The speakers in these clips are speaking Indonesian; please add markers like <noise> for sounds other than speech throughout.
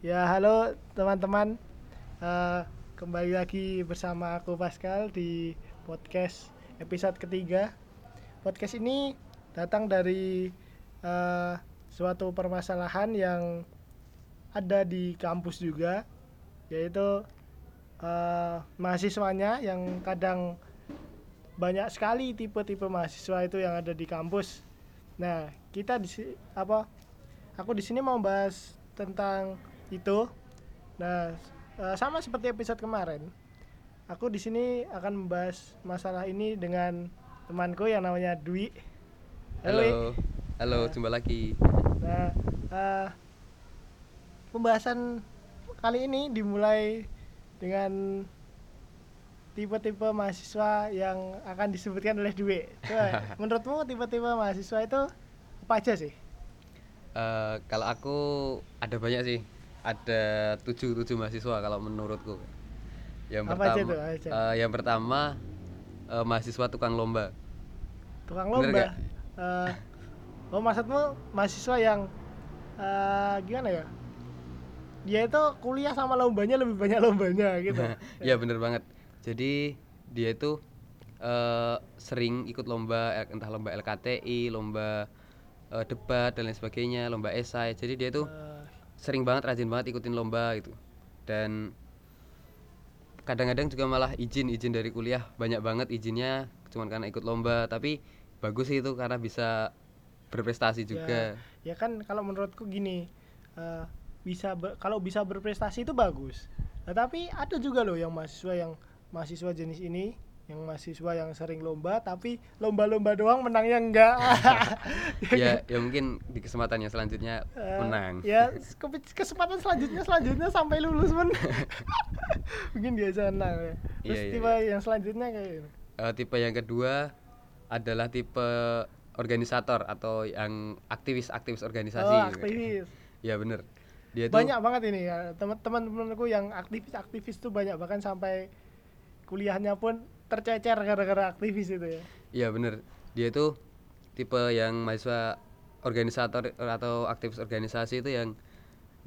Ya halo teman-teman. Eh, Kembali lagi bersama aku Pascal di podcast episode ketiga. Podcast ini datang dari eh, suatu permasalahan yang ada di kampus juga Yaitu eh, mahasiswanya yang kadang banyak sekali tipe-tipe mahasiswa itu yang ada di kampus. Nah kita di apa aku di sini mau bahas tentang itu. Nah, eh, sama seperti episode kemarin, aku di sini akan membahas masalah ini dengan temanku yang namanya Dwi. Wi. Halo, halo, Nah. jumpa lagi. Nah, eh, pembahasan kali ini dimulai dengan tipe-tipe mahasiswa yang akan disebutkan oleh Dwi. Coba, <laughs> menurutmu tipe-tipe mahasiswa itu apa aja sih? Eh, kalau aku ada banyak sih, ada tujuh tujuh mahasiswa kalau menurutku. Yang Apa aja pertama, tuh, aja? eh, yang pertama eh, mahasiswa tukang lomba. tukang Bener lomba nggak? Eh, oh maksudmu mahasiswa yang eh, gimana ya dia itu kuliah sama lombanya lebih banyak lombanya gitu <laughs> ya bener banget. Jadi dia itu eh, sering ikut lomba, entah lomba LKTI, lomba eh, debat dan lain sebagainya, lomba esai. Jadi dia tuh Eh, sering banget rajin banget ikutin lomba gitu. Dan kadang-kadang juga malah izin izin dari kuliah banyak banget izinnya cuman karena ikut lomba. Tapi bagus sih itu karena bisa berprestasi juga. ya kan kalau menurutku gini eh, bisa kalau bisa berprestasi itu bagus. Nah, tapi ada juga loh yang mahasiswa yang mahasiswa jenis ini yang mahasiswa yang sering lomba tapi lomba-lomba doang menangnya enggak. <laughs> Ya <laughs> ya mungkin di kesempatan yang selanjutnya Eh, menang. ya <laughs> ke- kesempatan selanjutnya selanjutnya sampai lulus pun mungkin dia bisa menang ya. terus Iya, iya, tipe yang selanjutnya kayak. Eh, tipe yang kedua adalah tipe organisator atau yang aktivis-aktivis organisasi. Oh aktivis. Ya bener. Dia tuh banyak banget ini ya. Teman-teman temanku yang aktivis aktivis tuh banyak bahkan sampai kuliahnya pun tercecer gara-gara aktivis itu ya Iya bener Dia itu tipe yang mahasiswa organisator atau aktivis organisasi itu yang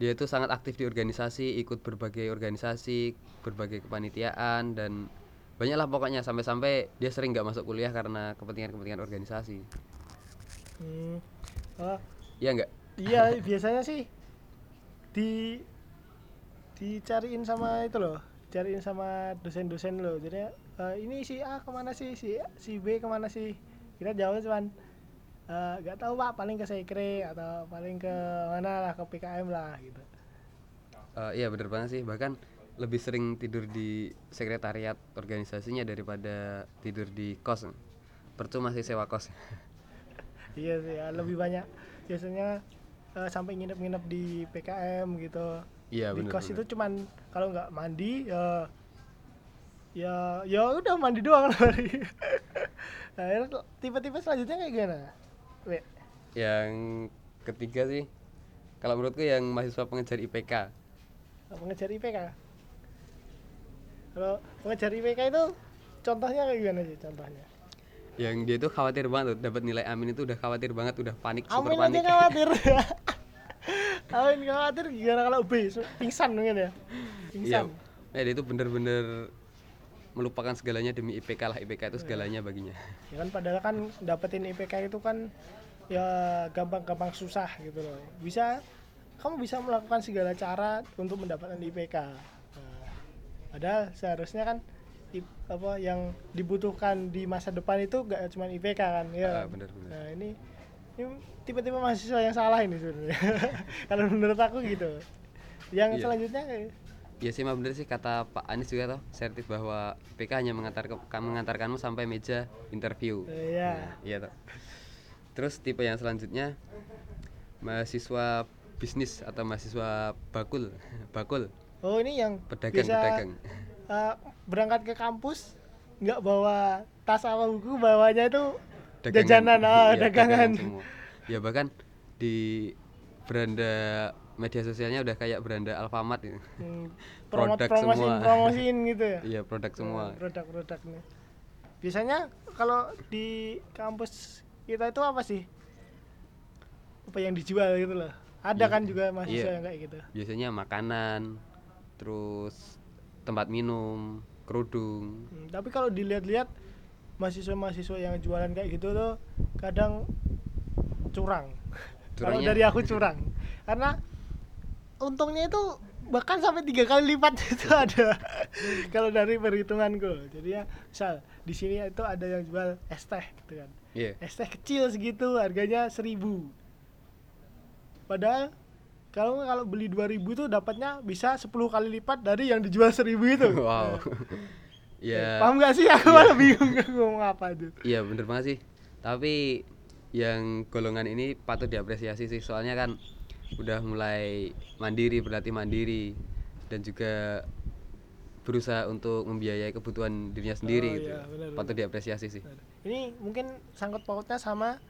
dia itu sangat aktif di organisasi, ikut berbagai organisasi, berbagai kepanitiaan dan banyaklah pokoknya sampai-sampai dia sering nggak masuk kuliah karena kepentingan-kepentingan organisasi. hmm. oh, Iya nggak? iya biasanya sih di dicariin sama itu loh cariin sama dosen-dosen loh jadi eh, ini si A ke mana sih si si B ke mana sih kita jawab cuman eh, nggak tahu pak paling ke sekre atau paling ke mana lah ke PKM lah gitu Eh, iya bener banget sih bahkan lebih sering tidur di sekretariat organisasinya daripada tidur di kos. Percuma sih sewa kos. <laughs> iya sih ya, lebih banyak biasanya eh, sampai nginep-nginep di PKM gitu Iya di bener. kos bener. itu cuman kalau nggak mandi ya ya ya udah mandi doang lari <laughs> nah itu tipe-tipe selanjutnya kayak gimana We, Yang ketiga sih kalau menurutku yang mahasiswa pengejar IPK. pengejar IPK kalau pengejar IPK itu contohnya kayak gimana sih contohnya? Yang dia tuh khawatir banget tuh, dapat nilai amin itu udah khawatir banget, udah panik, super Amin aja panik. khawatir. <laughs> <laughs> Amin khawatir gimana kalau B? Pingsan mungkin ya? Iya. pingsan. Ya, dia itu bener-bener melupakan segalanya demi IPK lah. IPK itu segalanya baginya. ya kan padahal kan dapetin IPK itu kan ya gampang-gampang susah gitu loh bisa kamu bisa melakukan segala cara untuk mendapatkan IPK Nah, padahal seharusnya kan apa yang dibutuhkan di masa depan itu gak cuma IPK kan ya Ah, kan? bener-bener. nah ini ini tipe-tipe mahasiswa yang salah ini sebenarnya <laughs> kalau menurut aku gitu yang Iya. selanjutnya Ya sih mah bener sih kata Pak Anies juga toh, sertif bahwa IPK hanya mengantar mengantarkanmu sampai meja interview. eh, ya Nah, iya toh. Terus tipe yang selanjutnya mahasiswa bisnis atau mahasiswa bakul, <laughs> bakul, oh ini yang pedagang, bisa pedagang. eh, berangkat ke kampus nggak bawa tas sama buku bawanya itu jajanan ah Iya, dagangan semua. Ya bahkan di beranda media sosialnya udah kayak beranda Alfamart ya. Hmm, <laughs> Produk semua. promosiin gitu ya <laughs> Iya, produk semua. produk-produknya biasanya kalau di kampus kita itu apa sih apa yang dijual gitu loh ada Iya. kan juga mahasiswa Iya. yang kayak gitu biasanya makanan terus tempat minum kerudung Hmm, tapi kalau dilihat-lihat mahasiswa-mahasiswa yang jualan kayak gitu tuh kadang curang. <laughs> kalau dari aku curang, karena untungnya itu bahkan sampai tiga kali lipat <laughs> itu ada. kalau dari perhitunganku, jadi ya misal di sini itu ada yang jual es teh, gitu kan. iya Es teh kecil segitu, harganya seribu. Padahal kalau kalau beli 2000 itu dapatnya bisa 10 kali lipat dari yang dijual 1000 itu. <laughs> wow Eh, ya Paham gak sih? Aku malah bingung ngomong apa itu. iya bener banget sih tapi yang golongan ini patut diapresiasi sih soalnya kan udah mulai mandiri berarti mandiri dan juga berusaha untuk membiayai kebutuhan dirinya sendiri Oh, gitu iya, benar, patut diapresiasi sih Ini mungkin sangkut pautnya sama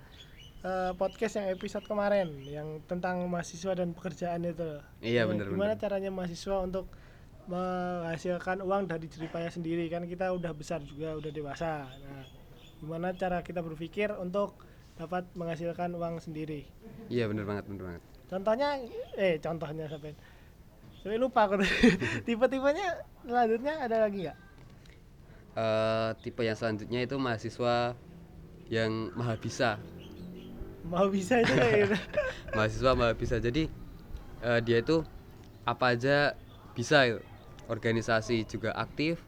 eh, podcast yang episode kemarin yang tentang mahasiswa dan pekerjaan itu. Iya, benar, Gimana benar. caranya mahasiswa untuk menghasilkan uang dari jeripaya sendiri kan kita udah besar juga udah dewasa. Nah, gimana cara kita berpikir untuk dapat menghasilkan uang sendiri? iya bener banget bener banget Contohnya eh contohnya sampai sampai lupa aku <laughs> tipe-tipenya selanjutnya ada lagi nggak? Eh, tipe yang selanjutnya itu mahasiswa yang maha bisa Mau bisa itu gitu. <laughs> mahasiswa maha bisa jadi eh, dia itu apa aja bisa itu. organisasi juga aktif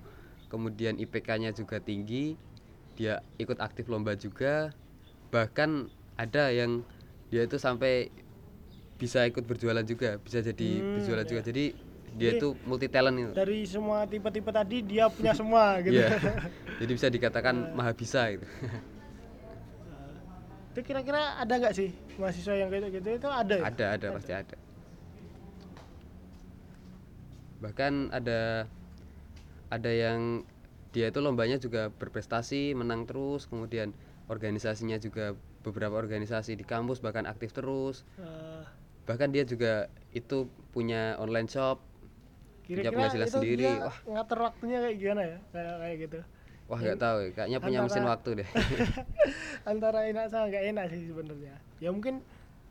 kemudian IPK-nya juga tinggi dia ikut aktif lomba juga bahkan ada yang dia itu sampai bisa ikut berjualan juga bisa jadi Hmm, berjualan ya. juga jadi dia Jadi- itu multi talent itu dari semua tipe-tipe tadi dia punya semua <laughs> gitu. Iya. jadi bisa dikatakan <laughs> maha bisa gitu <laughs> itu kira-kira ada nggak sih mahasiswa yang kayak gitu itu ada ya? ada ada pasti ada bahkan ada ada yang dia itu lombanya juga berprestasi menang terus kemudian organisasinya juga beberapa organisasi di kampus bahkan aktif terus Eh, bahkan dia juga itu punya online shop punya kira-kira penghasilan itu sendiri. dia wah. ngatur waktunya kayak gimana ya? Kayak kayak gitu. Wah nggak tahu ya, kayaknya punya mesin waktu deh. <laughs> Antara enak sama nggak enak sih sebenarnya. Ya mungkin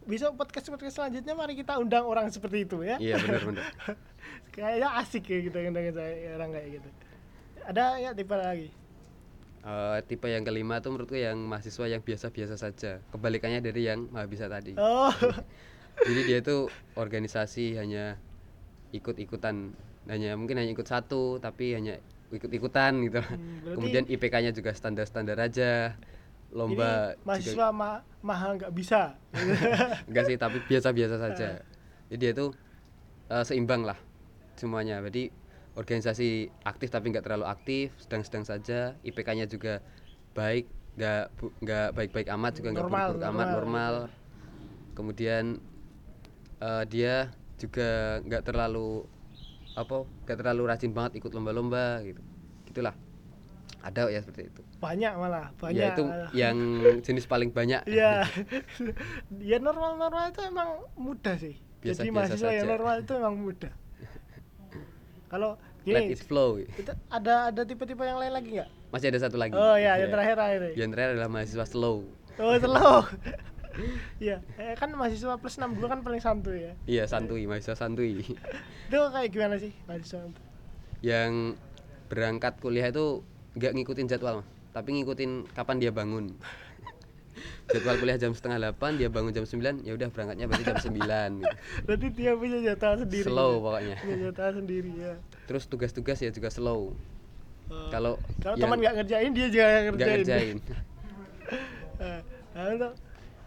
besok podcast podcast selanjutnya mari kita undang orang seperti itu ya. Iya benar benar. <laughs> Kayaknya asik ya kita undang orang kayak gitu. Ada ya tipe lagi? Eh, tipe yang kelima tuh menurutku yang mahasiswa yang biasa-biasa saja. Kebalikannya dari yang maha bisa tadi. Oh <laughs> jadi dia itu organisasi hanya ikut-ikutan hanya mungkin hanya ikut satu tapi hanya ikut-ikutan gitu. Hmm, kemudian IPK-nya juga standar-standar aja. Lomba ini mahasiswa ma mahal nggak bisa? <laughs> Enggak sih tapi biasa-biasa saja. Jadi dia itu eh, seimbang lah semuanya. Jadi organisasi aktif tapi nggak terlalu aktif sedang-sedang saja. IPK-nya juga baik nggak nggak baik-baik amat juga nggak buruk-buruk amat normal. Kemudian eh, dia juga nggak terlalu apa nggak terlalu rajin banget ikut lomba-lomba gitu gitulah ada ya seperti itu banyak malah banyak ya itu malah. yang jenis paling banyak <laughs> Iya. <laughs> ya normal-normal itu emang mudah sih. Jadi Biasa-biasa mahasiswa yang normal itu emang mudah. <laughs> Kalau let gini, it flow itu ada ada tipe-tipe yang lain lagi nggak? masih ada satu lagi Oh ya, yang Ya. terakhir terakhir. yang terakhir adalah mahasiswa slow Oh, slow. Iya, eh, kan mahasiswa plus 62 kan paling santuy ya. iya santuy mahasiswa santuy Itu kayak gimana sih mahasiswa? itu? yang berangkat kuliah itu nggak ngikutin jadwal tapi ngikutin kapan dia bangun jadwal kuliah jam setengah delapan dia bangun jam 9 ya udah berangkatnya berarti jam 9 gitu. Berarti dia punya jadwal sendiri. slow ya? pokoknya Punya jadwal sendiri ya. terus tugas-tugas ya juga slow Oh. kalau Kalau teman nggak ngerjain dia juga nggak nggak ngerjain. ngerjain <laughs>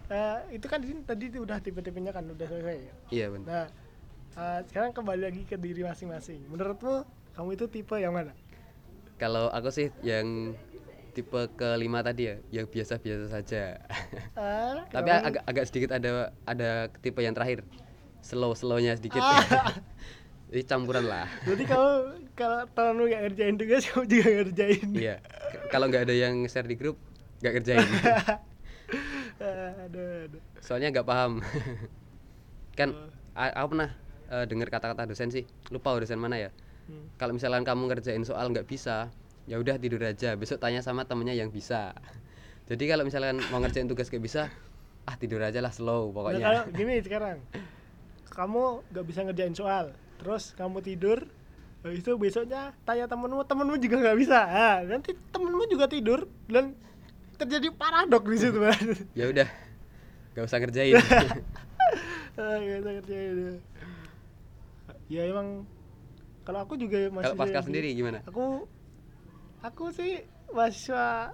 Eh, itu kan di sini tadi udah tipe-tipenya kan udah selesai ya. iya benar Nah, eh, sekarang kembali lagi ke diri masing-masing. Menurutmu kamu itu tipe yang mana? kalau aku sih yang tipe kelima tadi ya yang biasa-biasa saja Ah, <laughs> tapi agak agak sedikit ada ada tipe yang terakhir slow slownya sedikit Ah. <laughs> jadi campuran lah Berarti kamu kalau temanmu nggak ngerjain tugas kamu juga ngerjain. iya kalau nggak ada yang share di grup nggak kerjain. <laughs> soalnya nggak paham. <laughs> Kan Oh. aku pernah eh, dengar kata-kata dosen sih. Lupa dosen mana ya. Hmm. kalau misalkan kamu ngerjain soal nggak bisa ya udah tidur aja. Besok tanya sama temennya yang bisa. <laughs> Jadi kalau misalkan mau ngerjain tugas nggak bisa ah tidur aja lah slow Nah, pokoknya kalau <laughs> gini sekarang. Kamu nggak bisa ngerjain soal terus kamu tidur itu besoknya tanya temenmu temenmu juga nggak bisa. Nah, nanti temenmu juga tidur dan terjadi paradok di situ kan ya udah gak usah ngerjain. <laughs> Ah, nggak bisa ngerjain ya. Emang kalau aku juga masih kalau Pascal sendiri gimana? Aku aku sih mahasiswa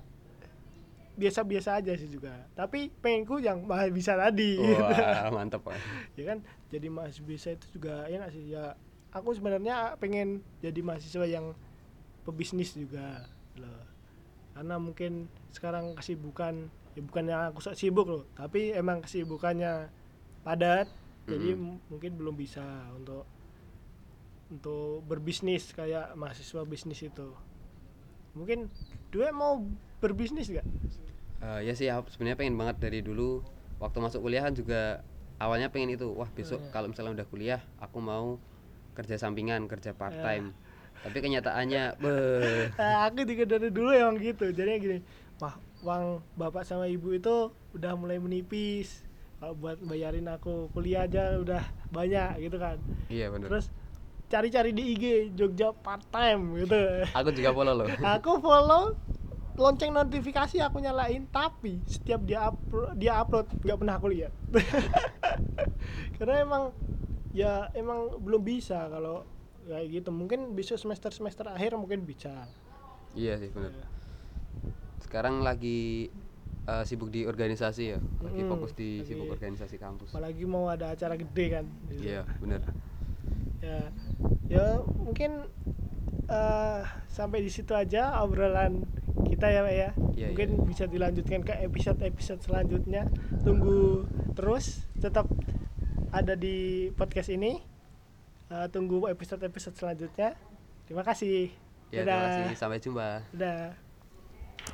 biasa-biasa aja sih juga. Tapi pengenku yang mahal bisa tadi. Wah <laughs> mantep Pak. ya kan jadi mahasiswa bisa itu juga ya nggak sih. Ya aku sebenarnya pengen jadi mahasiswa yang pebisnis juga loh karena mungkin sekarang kesibukan ya bukan yang aku sibuk loh tapi emang kesibukannya padat jadi Mm-mm. m- mungkin belum bisa untuk untuk berbisnis kayak mahasiswa bisnis itu mungkin dua mau berbisnis gak? Eh, ya sih sebenarnya pengen banget dari dulu waktu masuk kuliah kan juga awalnya pengen itu wah besok Iya. kalau misalnya udah kuliah aku mau kerja sampingan kerja part time tapi kenyataannya Nah, aku juga dari dulu emang gitu. Jadi gini wah uang bapak sama ibu itu udah mulai menipis. Kalau buat bayarin aku kuliah aja udah banyak gitu kan. Iya bener. Terus cari-cari di IG Jogja part time gitu. Aku juga follow loh. <laughs> Aku follow lonceng notifikasi aku nyalain tapi setiap dia upload dia upload nggak pernah aku lihat. <laughs> Karena emang ya emang belum bisa kalau kayak gitu. Mungkin bisa semester semester akhir mungkin bisa. Iya sih bener sekarang lagi eh, sibuk di organisasi ya? Lagi Mm-mm, fokus di lagi- sibuk organisasi kampus. apalagi mau ada acara gede kan. Iya bener ya ya mungkin eh sampai di situ aja obrolan kita ya Pak ya. Iya, mungkin iya. bisa dilanjutkan ke episode episode selanjutnya. Tunggu terus tetap ada di podcast ini Eh, tunggu episode episode selanjutnya. Terima kasih. Ya terima kasih. Sampai jumpa. Dadah